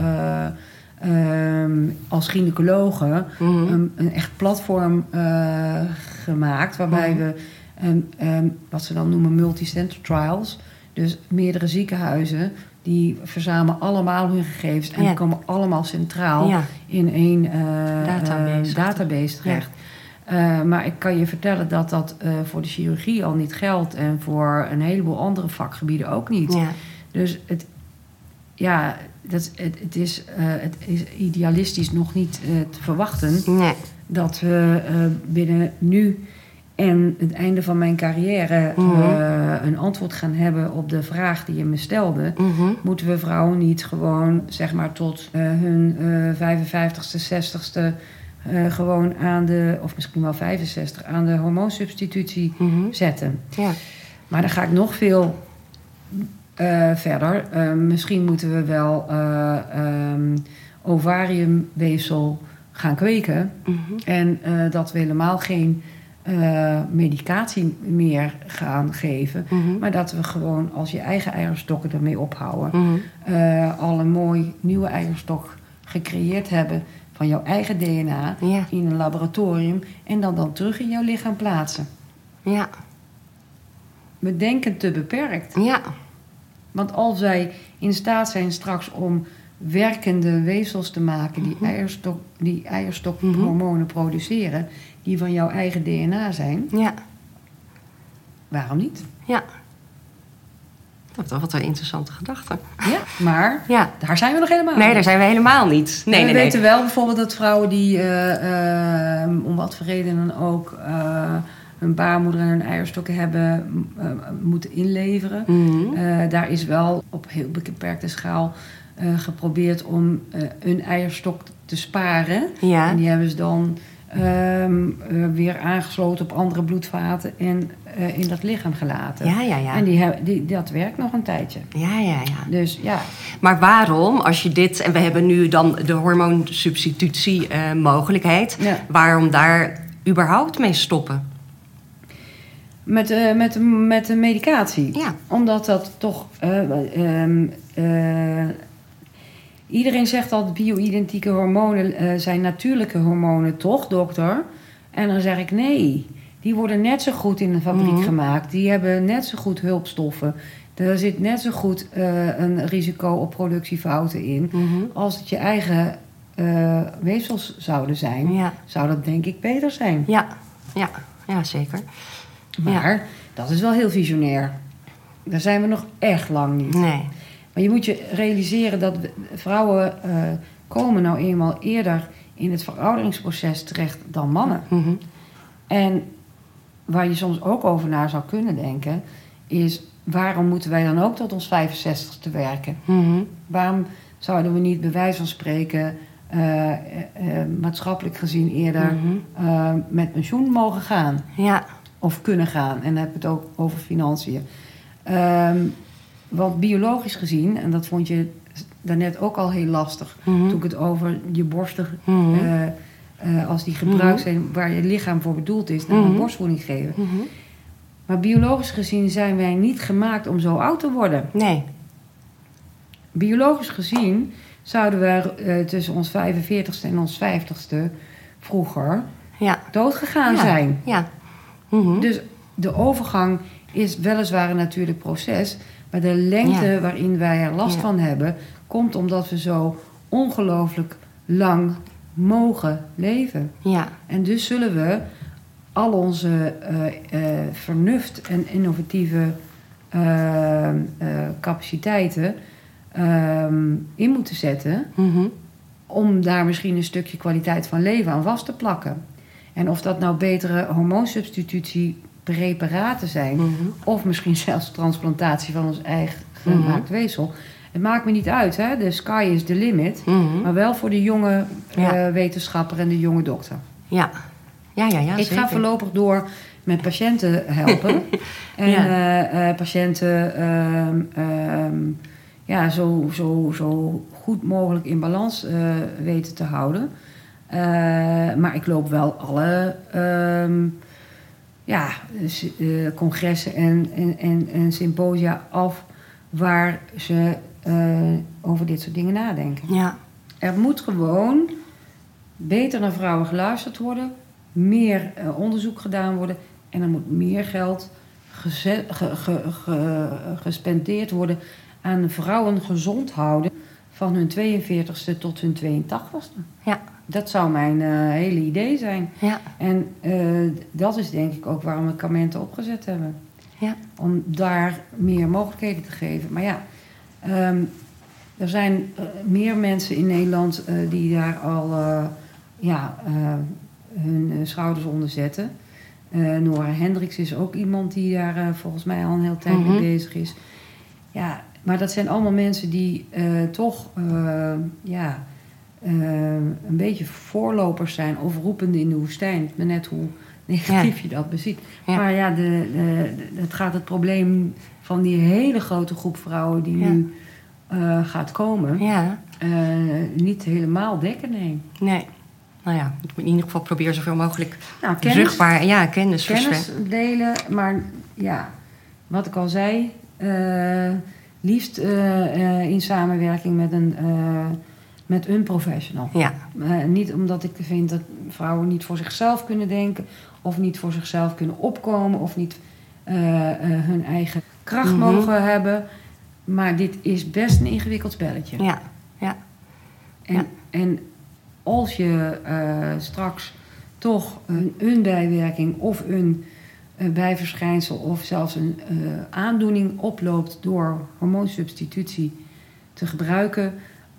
eh, ehm, als gynaecologen Mhm. een, een echt platform eh, gemaakt... waarbij Mhm. we ehm, ehm, wat ze dan noemen multicenter trials... Dus meerdere ziekenhuizen die verzamelen allemaal hun gegevens en Ja. die komen allemaal centraal Ja. in één eh, Database. eh, database terecht. Maar ik kan je vertellen dat dat voor de chirurgie al niet geldt en voor een heleboel andere vakgebieden ook niet. Ja. Dus het, ja, dat, het, het, is, eh, het is idealistisch nog niet eh, te verwachten Nee. dat we eh, binnen nu en het einde van mijn carrière Mhm. een antwoord gaan hebben op de vraag die je me stelde. Mhm. Moeten we vrouwen niet gewoon, zeg maar, tot hun eh 55ste, 60ste eh, gewoon aan de, of misschien wel 65, aan de hormoonsubstitutie Mhm. zetten? Ja. Maar dan ga ik nog veel eh, verder. Eh, misschien moeten we wel eh, ehm, ovariumweefsel gaan kweken. Mhm. En eh, dat we helemaal geen medicatie meer gaan geven. Mhm. Maar dat we gewoon als je eigen eierstokken ermee ophouden. Mhm. al een mooi nieuwe eierstok gecreëerd hebben van jouw eigen DNA Ja. in een laboratorium. En dan, dan terug in jouw lichaam plaatsen. Ja. We denken te beperkt. Ja. Want als wij in staat zijn straks om werkende weefsels te maken die, eierstok, die eierstokhormonen produceren, die van jouw eigen DNA zijn, Ja. waarom niet? Ja. Wat, wat een interessante gedachte. Ja, maar Ja. daar zijn we nog helemaal Nee, daar zijn we helemaal niet. Nee, we nee, nee. weten wel bijvoorbeeld dat vrouwen die eh, eh, om wat voor reden dan ook eh, hun baarmoeder en hun eierstokken hebben eh, moeten inleveren. Mhm. Eh, daar is wel op heel beperkte schaal eh, geprobeerd om een eierstok te sparen. Ja. En die hebben ze dan ehm, eh, weer aangesloten op andere bloedvaten en in dat lichaam gelaten. Ja, ja, ja. En die, hebben- die, dat werkt nog een tijdje. Ja, ja, ja. Dus ja, Maar waarom, als je dit... En we hebben nu dan de hormoonsubstitutie mogelijkheid. Ja. Waarom daar überhaupt mee stoppen? Met, eh, met, met de medicatie. Ja. Omdat dat toch. eh, ehm, eh, iedereen zegt dat bio-identieke hormonen zijn natuurlijke hormonen, toch, dokter? En dan zeg ik nee. Die worden net zo goed in de fabriek Mhm. gemaakt. Die hebben net zo goed hulpstoffen. Er zit net zo goed een risico op productiefouten in. Mhm. Als het je eigen weefsels zouden zijn, Ja. zou dat denk ik beter zijn. Ja, ja, ja zeker. Maar dat is wel heel visionair. Daar zijn we nog echt lang niet. Nee. Maar je moet je realiseren dat we- vrouwen eh, komen nou eenmaal eerder in het verouderingsproces terecht dan mannen. Mhm. En waar je soms ook over na zou kunnen denken, is waarom moeten wij dan ook tot ons 65 te werken? Mhm. Waarom zouden we niet bij wijze van spreken eh, eh, maatschappelijk gezien eerder Mhm. met pensioen mogen gaan? Ja. Of kunnen gaan. En dan heb ik het ook over financiën. Ehm, want biologisch gezien, en dat vond je daarnet ook al heel lastig... Mhm. toen ik het over je borsten... Mhm. eh, eh, als die gebruikt zijn waar je lichaam voor bedoeld is... naar een Mhm. borstvoeding geven. Mhm. Maar biologisch gezien zijn wij niet gemaakt om zo oud te worden. Nee. Biologisch gezien zouden we eh, tussen ons 45ste en ons 50ste vroeger Ja. doodgegaan ja. zijn. Ja. Mhm. Dus de overgang is weliswaar een natuurlijk proces, maar de lengte Ja. waarin wij er last Ja. van hebben, komt omdat we zo ongelooflijk lang mogen leven. Ja. En dus zullen we al onze eh, vernuft en innovatieve eh, capaciteiten ehm, in moeten zetten Mhm. om daar misschien een stukje kwaliteit van leven aan vast te plakken. En of dat nou betere hormoonsubstitutiepreparaten zijn, Mhm. of misschien zelfs transplantatie van ons eigen gemaakt weefsel. Het maakt me niet uit, hè? de sky is the limit. Mhm. Maar wel voor de jonge Ja. eh, wetenschapper en de jonge dokter. Ja. Ja, ja, ja. ik zeker. ga voorlopig door met patiënten helpen. en Ja. eh, eh, patiënten ehm, ehm, ja, zo, zo, zo goed mogelijk in balans weten te houden. Eh, maar ik loop wel alle ehm, ja, eh, congressen en, en, en, en symposia af waar ze eh, over dit soort dingen nadenken. Ja. Er moet gewoon beter naar vrouwen geluisterd worden, meer onderzoek gedaan worden en er moet meer geld geze- ge- ge- ge- gespendeerd worden aan vrouwen gezond houden van hun 42ste tot hun 82ste. Ja. Dat zou mijn eh, hele idee zijn. Ja. En eh, dat is denk ik ook waarom we Kamenten opgezet hebben. Ja. Om daar meer mogelijkheden te geven. Maar ja, ehm, er zijn eh, meer mensen in Nederland die daar al ja, hun schouders onder zetten. Nora Hendricks is ook iemand die daar volgens mij al een hele tijd Mhm. mee bezig is. Ja, maar dat zijn allemaal mensen die toch ja, een beetje voorlopers zijn of roepende in de woestijn. Maar net hoe negatief je dat beziet. Ja. Maar ja, de, de, de- het gaat het probleem van die hele grote groep vrouwen die Ja. nu eh, gaat komen, Ja. eh, niet helemaal dekken, nee. Nee. Nou ja, ik moet in ieder geval proberen zoveel mogelijk Nou, kennis, rugbaar... Ja, kennis, kennis delen, maar ja, wat ik al zei, eh, liefst eh, eh, in samenwerking met een, eh, met een professional. Ja. Eh, niet omdat ik vind dat vrouwen niet voor zichzelf kunnen denken, of niet voor zichzelf kunnen opkomen, of niet eh, eh, hun eigen kracht Mhm. mogen hebben. Maar dit is best een ingewikkeld spelletje. Ja. Ja. En, Ja. en als je straks toch een, een bijwerking of een, bijverschijnsel of zelfs een aandoening oploopt door hormoonsubstitutie te gebruiken,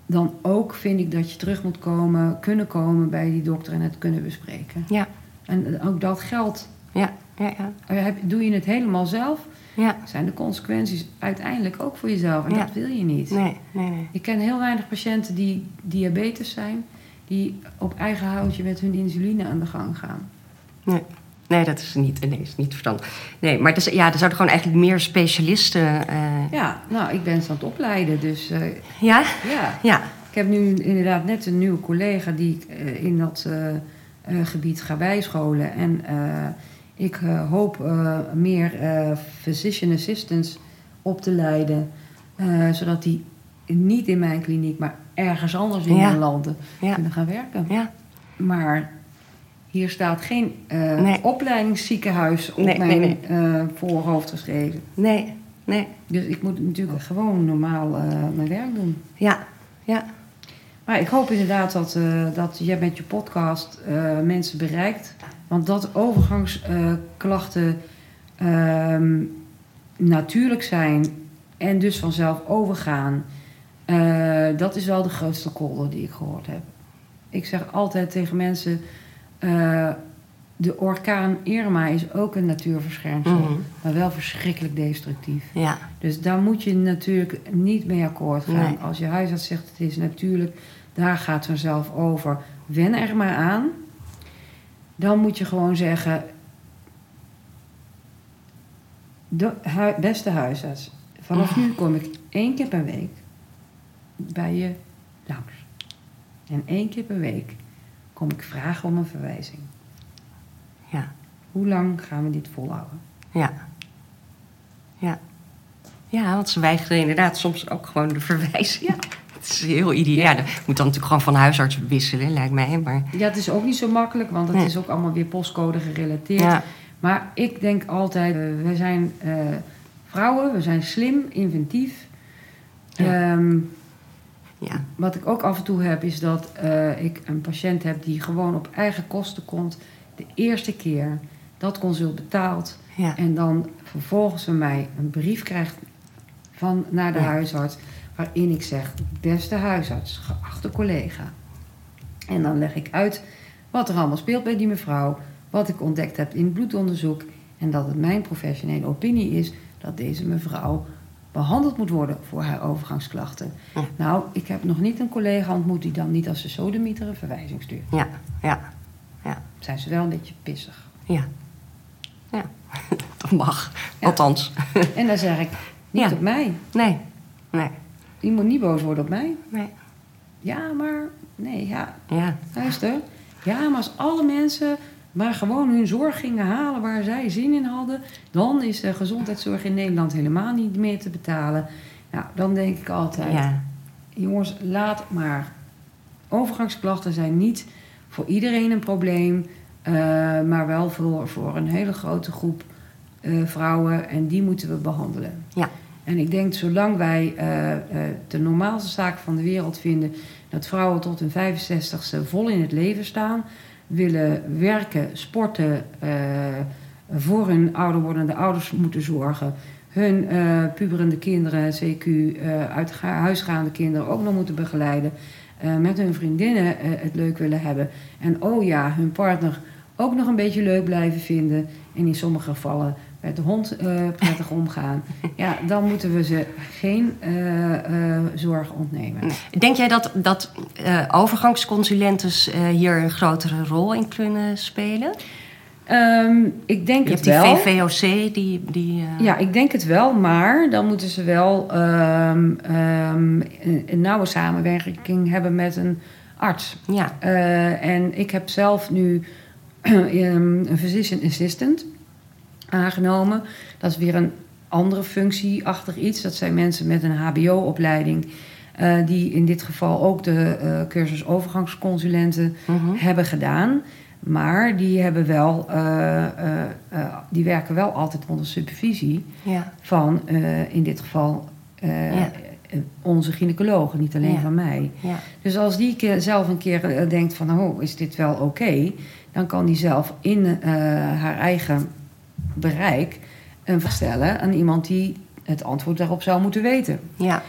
dan ook vind ik dat je terug moet komen, kunnen komen bij die dokter en het kunnen bespreken. Ja. En ook dat geldt. Ja. Ja. Ja. Eh, Doe je het helemaal zelf, Ja. zijn de consequenties uiteindelijk ook voor jezelf. En Ja. dat wil je niet. Nee. Nee. Nee. Ik ken heel weinig patiënten die diabetes zijn, die op eigen houtje met hun insuline aan de gang gaan. Nee. Nee, dat is niet, nee, is niet verstandig. Nee, maar dus, ja, er zouden gewoon eigenlijk meer specialisten... eh, Ja, nou, ik ben ze aan het opleiden, dus eh, ja? ja. Ja. Ik heb nu inderdaad net een nieuwe collega die ik eh, in dat gebied ga bijscholen. En ik hoop meer physician assistants op te leiden, zodat die niet in mijn kliniek, maar ergens anders in Ja. landen Ja. kunnen gaan werken. Ja. Maar hier staat geen eh, Nee. opleidingsziekenhuis op Nee, mijn nee, eh, voorhoofd geschreven. Nee. Nee. Dus ik moet natuurlijk gewoon normaal eh, mijn werk doen. Ja. Ja. Maar ik hoop inderdaad dat, dat jij met je podcast mensen bereikt. Want dat overgangsklachten ehm, natuurlijk zijn en dus vanzelf overgaan, dat is wel de grootste kolder die ik gehoord heb. Ik zeg altijd tegen mensen: eh, de orkaan Irma is ook een natuurverschijnsel, Mhm. maar wel verschrikkelijk destructief. Ja, Dus daar moet je natuurlijk niet mee akkoord gaan. Nee. Als je huisarts zegt het is natuurlijk, daar gaat het vanzelf over. Wen er maar aan. Dan moet je gewoon zeggen, de hu- beste huisarts, vanaf nu kom ik één keer per week bij je langs. En één keer per week kom ik vragen om een verwijzing. ja, Hoe lang gaan we dit volhouden? ja. Ja. Ja, want ze weigeren inderdaad soms ook gewoon de verwijzing. Ja. Het is heel ideaal. Ja, dat moet dan natuurlijk gewoon van huisarts wisselen, lijkt mij. Maar Ja, het is ook niet zo makkelijk, want het Nee. is ook allemaal weer postcode gerelateerd. ja, Maar ik denk altijd, eh, we zijn eh, vrouwen, we zijn slim, inventief. Ja. Ehm, ja, wat ik ook af en toe heb, is dat eh, ik een patiënt heb die gewoon op eigen kosten komt. De eerste keer dat consult betaalt. ja. En dan vervolgens van mij een brief krijgt van, naar de Ja. huisarts. Waarin ik zeg, beste huisarts, geachte collega. En dan leg ik uit wat er allemaal speelt bij die mevrouw. Wat ik ontdekt heb in bloedonderzoek. En dat het mijn professionele opinie is dat deze mevrouw behandeld moet worden voor haar overgangsklachten. Ja. Nou, ik heb nog niet een collega ontmoet die dan niet als de sodemieter een verwijzing stuurt. ja, ja, ja, Zijn ze wel een beetje pissig. ja. Ja, dat mag. Ja. Althans. En dan zeg ik, niet Ja. op mij. Nee, nee, Je moet niet boos worden op mij. nee. Ja, maar nee, ja, Ja, luister. Ja, maar als alle mensen maar gewoon hun zorg gingen halen waar zij zin in hadden, dan is de gezondheidszorg in Nederland helemaal niet meer te betalen. Nou, dan denk ik altijd, ja, jongens, laat maar. Overgangsklachten zijn niet voor iedereen een probleem, eh, maar wel voor, voor een hele grote groep eh, vrouwen en die moeten we behandelen. ja, En ik denk, zolang wij eh, de normaalste zaak van de wereld vinden dat vrouwen tot hun 65ste vol in het leven staan, willen werken, sporten, eh, voor hun ouder wordende ouders moeten zorgen, hun eh, puberende kinderen, CQ, eh, uit ga- huisgaande kinderen ook nog moeten begeleiden, met hun vriendinnen het leuk willen hebben. En oh ja, hun partner ook nog een beetje leuk blijven vinden. En in sommige gevallen met de hond eh, prettig omgaan. Ja, dan moeten we ze geen eh, eh, zorg ontnemen. Denk jij dat, dat overgangsconsulentes hier een grotere rol in kunnen spelen? Ehm, ik denk Je het hebt die. VVOC, die... die Ja, ik denk het wel, maar dan moeten ze wel ehm, een, een nauwe samenwerking hebben met een arts. ja, en ik heb zelf nu een physician assistant aangenomen. Dat is weer een andere functieachtig iets. Dat zijn mensen met een HBO-opleiding. eh, die in dit geval ook de eh, cursus overgangsconsulenten mhm. hebben gedaan. Maar die, hebben wel, eh, die werken wel altijd onder supervisie ja, van in dit geval Ja. onze gynaecologen, niet alleen Ja. van mij. Dus als die keer zelf een keer denkt van, oh, is dit wel oké? dan kan die zelf in haar eigen bereik een vraag stellen aan iemand die het antwoord daarop zou moeten weten. ja,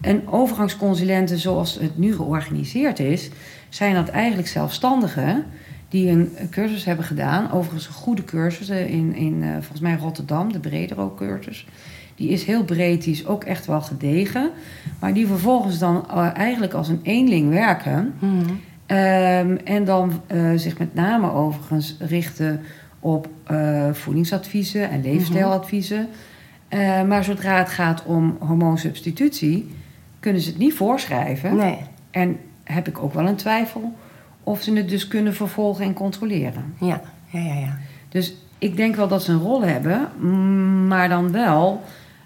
En overgangsconsulenten zoals het nu georganiseerd is, zijn dat eigenlijk zelfstandigen die een cursus hebben gedaan. Overigens een goede cursus eh, in, in eh, volgens mij Rotterdam, de Bredero cursus. Die is heel breed, die is ook echt wel gedegen. Maar die vervolgens dan eh, eigenlijk als een eenling werken. mhm. Ehm, en dan zich met name overigens richten op eh, voedingsadviezen en leefstijladviezen. Eh, maar zodra het gaat om hormoonsubstitutie, kunnen ze het niet voorschrijven. nee, En heb ik ook wel een twijfel of ze het dus kunnen vervolgen en controleren. ja, ja, ja, ja. Dus ik denk wel dat ze een rol hebben, maar dan wel,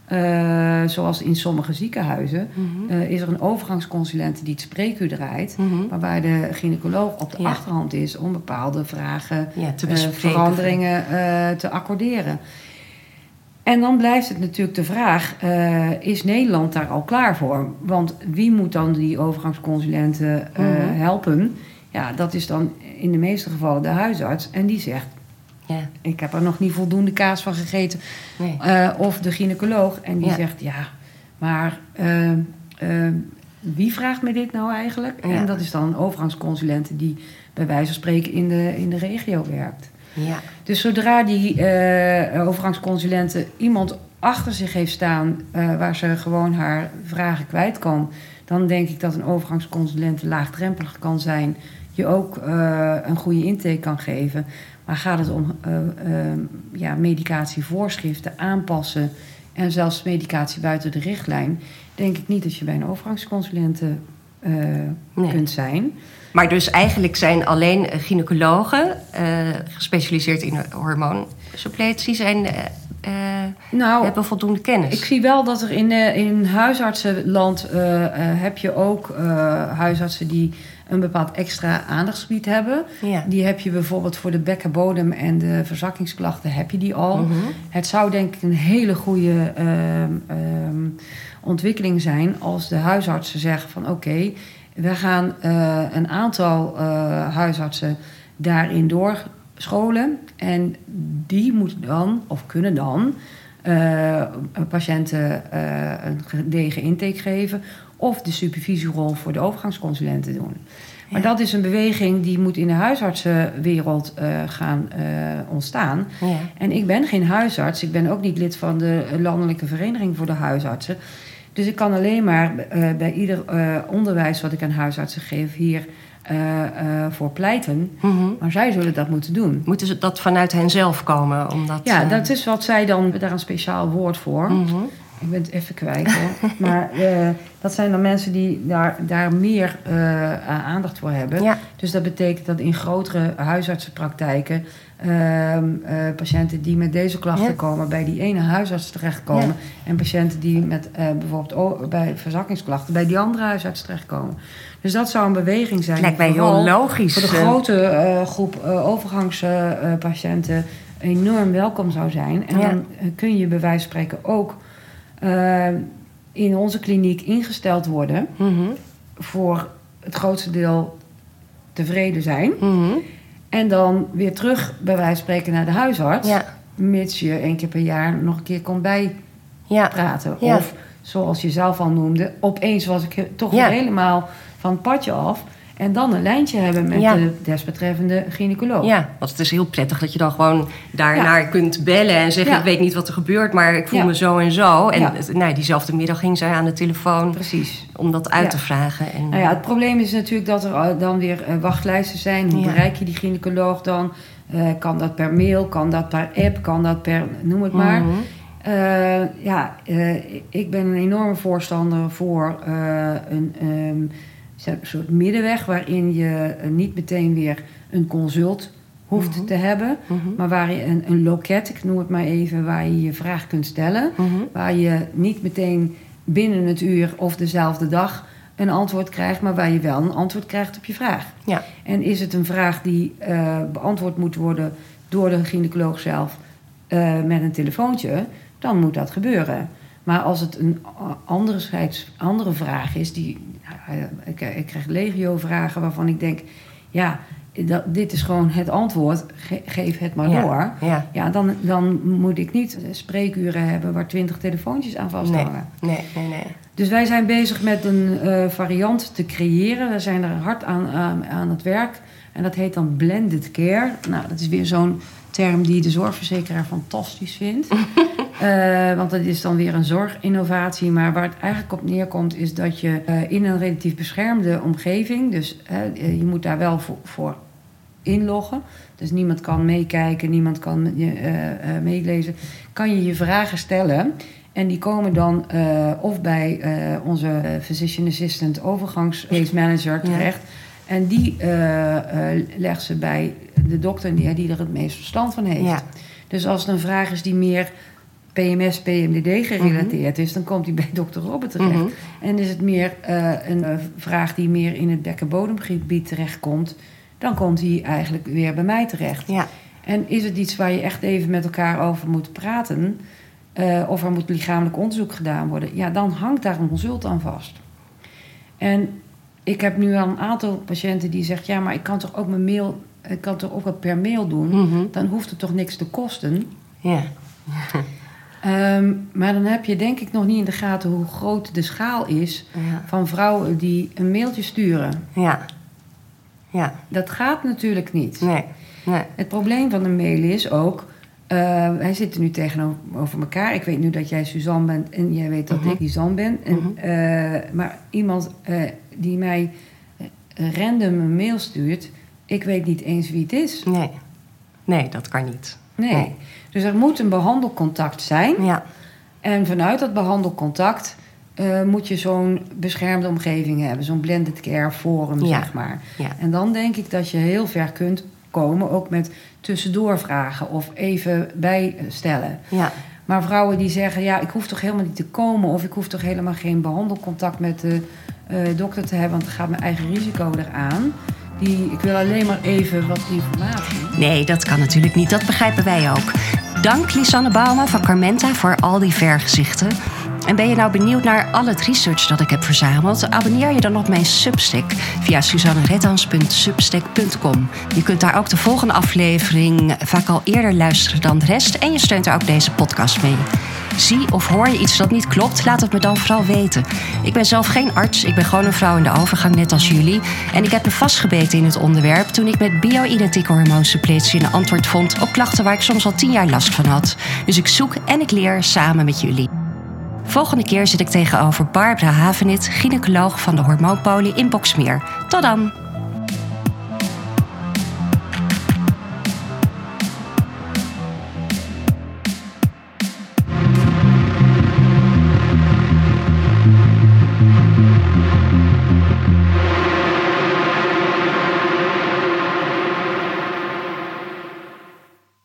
eh, zoals in sommige ziekenhuizen, Mhm. eh, is er een overgangsconsulent die het spreekuur draait. Mhm. Waarbij de gynaecoloog op de Ja. achterhand is om bepaalde vragen, Ja, te bespreken. veranderingen te accorderen. En dan blijft het natuurlijk de vraag: is Nederland daar al klaar voor? Want wie moet dan die overgangsconsulenten Mhm. helpen? Ja, dat is dan in de meeste gevallen de huisarts. En die zegt: Ja. Ik heb er nog niet voldoende kaas van gegeten. Nee. Eh, of de gynaecoloog. En die Ja. zegt, ja, maar eh, eh, wie vraagt me dit nou eigenlijk? Ja. En dat is dan een overgangsconsulente die bij wijze van spreken in de, in de regio werkt. Ja. Dus zodra die overgangsconsulente iemand achter zich heeft staan waar ze gewoon haar vragen kwijt kan, dan denk ik dat een overgangsconsulente laagdrempelig kan zijn, je ook een goede intake kan geven. Maar gaat het om eh, eh, ja, medicatievoorschriften aanpassen en zelfs medicatie buiten de richtlijn, denk ik niet dat je bij een overgangsconsulente eh, Nee. kunt zijn. Maar dus eigenlijk zijn alleen gynaecologen gespecialiseerd in hormoonsuppletie zijn, Nou, hebben voldoende kennis. Ik zie wel dat er in, in huisartsenland heb je ook huisartsen die een bepaald extra aandachtsgebied hebben. Ja. Die heb je bijvoorbeeld voor de bekkenbodem en de verzakkingsklachten heb je die al. Mhm. Het zou denk ik een hele goede ehm, ehm, ontwikkeling zijn als de huisartsen zeggen van oké, we gaan eh, een aantal eh, huisartsen daarin doorscholen. En die moeten dan, of kunnen dan, eh, patiënten een gedegen intake geven. Of de supervisierol voor de overgangsconsulenten doen. Maar dat is een beweging die moet in de huisartsenwereld eh, gaan eh, ontstaan. Ja. En ik ben geen huisarts. Ik ben ook niet lid van de Landelijke Vereniging voor de Huisartsen. Dus ik kan alleen maar eh, bij ieder onderwijs wat ik aan huisartsen geef hier voor pleiten. Mhm. Maar zij zullen dat moeten doen. Moeten ze dat vanuit hen zelf komen? Omdat, Ja, dat is wat zij dan, daar een speciaal woord voor. mhm. Ik ben het even kwijt hoor. maar eh, dat zijn dan mensen die daar, daar meer eh, aandacht voor hebben. Ja. Dus dat betekent dat in grotere huisartsenpraktijken ehm, eh, patiënten die met deze klachten Ja. komen bij die ene huisarts terechtkomen. Ja. En patiënten die met bijvoorbeeld bij verzakkingsklachten bij die andere huisarts terechtkomen. Dus dat zou een beweging zijn. Lijkt mij heel logisch. Voor de grote groep overgangspatiënten enorm welkom zou zijn. En dan kun je bij wijze van spreken ook eh, in onze kliniek ingesteld worden Mhm. voor het grootste deel tevreden zijn. Mhm. En dan weer terug bij wijze van spreken naar de huisarts. Ja. Mits je één keer per jaar nog een keer komt bijpraten. Ja. Of zoals je zelf al noemde, opeens was ik toch Ja. helemaal van het padje af. En dan een lijntje hebben met Ja. de desbetreffende gynaecoloog. Ja, want het is heel prettig dat je dan gewoon daarnaar kunt bellen en zeggen: Ja. Ik weet niet wat er gebeurt, maar ik voel Ja. me zo en zo. En Ja. nou, diezelfde middag ging zij aan de telefoon Precies. om dat uit Ja. te vragen. En, Nou ja, het probleem is natuurlijk dat er eh, dan weer eh, wachtlijsten zijn. Hoe Ja. bereik je die gynaecoloog dan? Eh, kan dat per mail? Kan dat per app? Kan dat per... noem het maar. Mhm. Ja, ik ben een enorme voorstander voor een ehm, zeg- soort middenweg... waarin je eh, niet meteen weer een consult hoeft Mhm. te hebben... Mhm. maar waar je een, een loket, ik noem het maar even... waar je je vraag kunt stellen... Mhm. waar je niet meteen binnen het uur of dezelfde dag een antwoord krijgt, maar waar je wel een antwoord krijgt op je vraag. Ja. En is het een vraag die eh, beantwoord moet worden door de gynaecoloog zelf eh, met een telefoontje, dan moet dat gebeuren. Maar als het een andere, scheids- andere vraag is, die, eh, ik, ik krijg legio vragen waarvan ik denk, ja, dat, dit is gewoon het antwoord, ge- geef het maar Ja. door. Ja. Ja, dan, dan moet ik niet spreekuren hebben waar twintig telefoontjes aan vasthangen. nee, nee, nee. Dus wij zijn bezig met een eh, variant te creëren. We zijn er hard aan, aan, aan het werk. En dat heet dan blended care. Nou, dat is weer zo'n term die de zorgverzekeraar fantastisch vindt. Eh, want dat is dan weer een zorginnovatie. Maar waar het eigenlijk op neerkomt is dat je eh, in een relatief beschermde omgeving... dus eh, je moet daar wel voor, voor inloggen. Dus niemand kan meekijken, niemand kan je, meelezen. Kan je je vragen stellen... En die komen dan of bij onze physician assistant overgangs case manager terecht. En die legt ze bij de dokter neer die er het meest verstand van heeft. Ja. Dus als het een vraag is die meer PMS, PMDD gerelateerd is, dan komt die bij dokter Robert terecht. Mhm. En is het meer eh, een eh, vraag die meer in het bekkenbodemgebied terechtkomt, dan komt die eigenlijk weer bij mij terecht. Ja. En is het iets waar je echt even met elkaar over moet praten, eh, of er moet lichamelijk onderzoek gedaan worden, ja, dan hangt daar een consult aan vast. En ik heb nu al een aantal patiënten die zeggen: ja, maar ik kan toch ook mijn mail ik kan toch ook wel per mail doen. Mhm. Dan hoeft het toch niks te kosten. Ja. Ehm, maar dan heb je denk ik nog niet in de gaten hoe groot de schaal is Ja. van vrouwen die een mailtje sturen. Ja. Ja. Dat gaat natuurlijk niet. Nee. Nee. Het probleem van de mail is ook. eh, wij zitten nu tegenover elkaar. Ik weet nu dat jij Suzanne bent en jij weet dat Mhm. ik Suzanne ben. En, Mhm. eh, maar iemand eh, die mij random een mail stuurt, ik weet niet eens wie het is. Nee. Nee, dat kan niet. Nee. Nee. Dus er moet een behandelcontact zijn. Ja. En vanuit dat behandelcontact eh, moet je zo'n beschermde omgeving hebben. Zo'n blended care forum, Ja. zeg maar. Ja. En dan denk ik dat je heel ver kunt komen, ook met tussendoorvragen of even bijstellen. Ja. Maar vrouwen die zeggen, ja, ik hoef toch helemaal niet te komen... of ik hoef toch helemaal geen behandelcontact met de eh, dokter te hebben... want dan gaat mijn eigen risico eraan. Die, ik wil alleen maar even wat informatie. Nee, dat kan natuurlijk niet. Dat begrijpen wij ook. Dank Lisanne Bauma van Carmenta voor al die vergezichten. En ben je nou benieuwd naar al het research dat ik heb verzameld? Abonneer je dan op mijn Substack via suzannerettans.substack.com. Je kunt daar ook de volgende aflevering vaak al eerder luisteren dan de rest. En je steunt er ook deze podcast mee. Zie of hoor je iets dat niet klopt, laat het me dan vooral weten. Ik ben zelf geen arts, ik ben gewoon een vrouw in de overgang, net als jullie. En ik heb me vastgebeten in het onderwerp toen ik met bio-identieke hormoonsuppletie een antwoord vond op klachten waar ik soms al tien jaar last van had. Dus ik zoek en ik leer samen met jullie. Volgende keer zit ik tegenover Barbara Havenit, gynaecoloog van de Hormoonpolie in Boksmeer. Tot dan!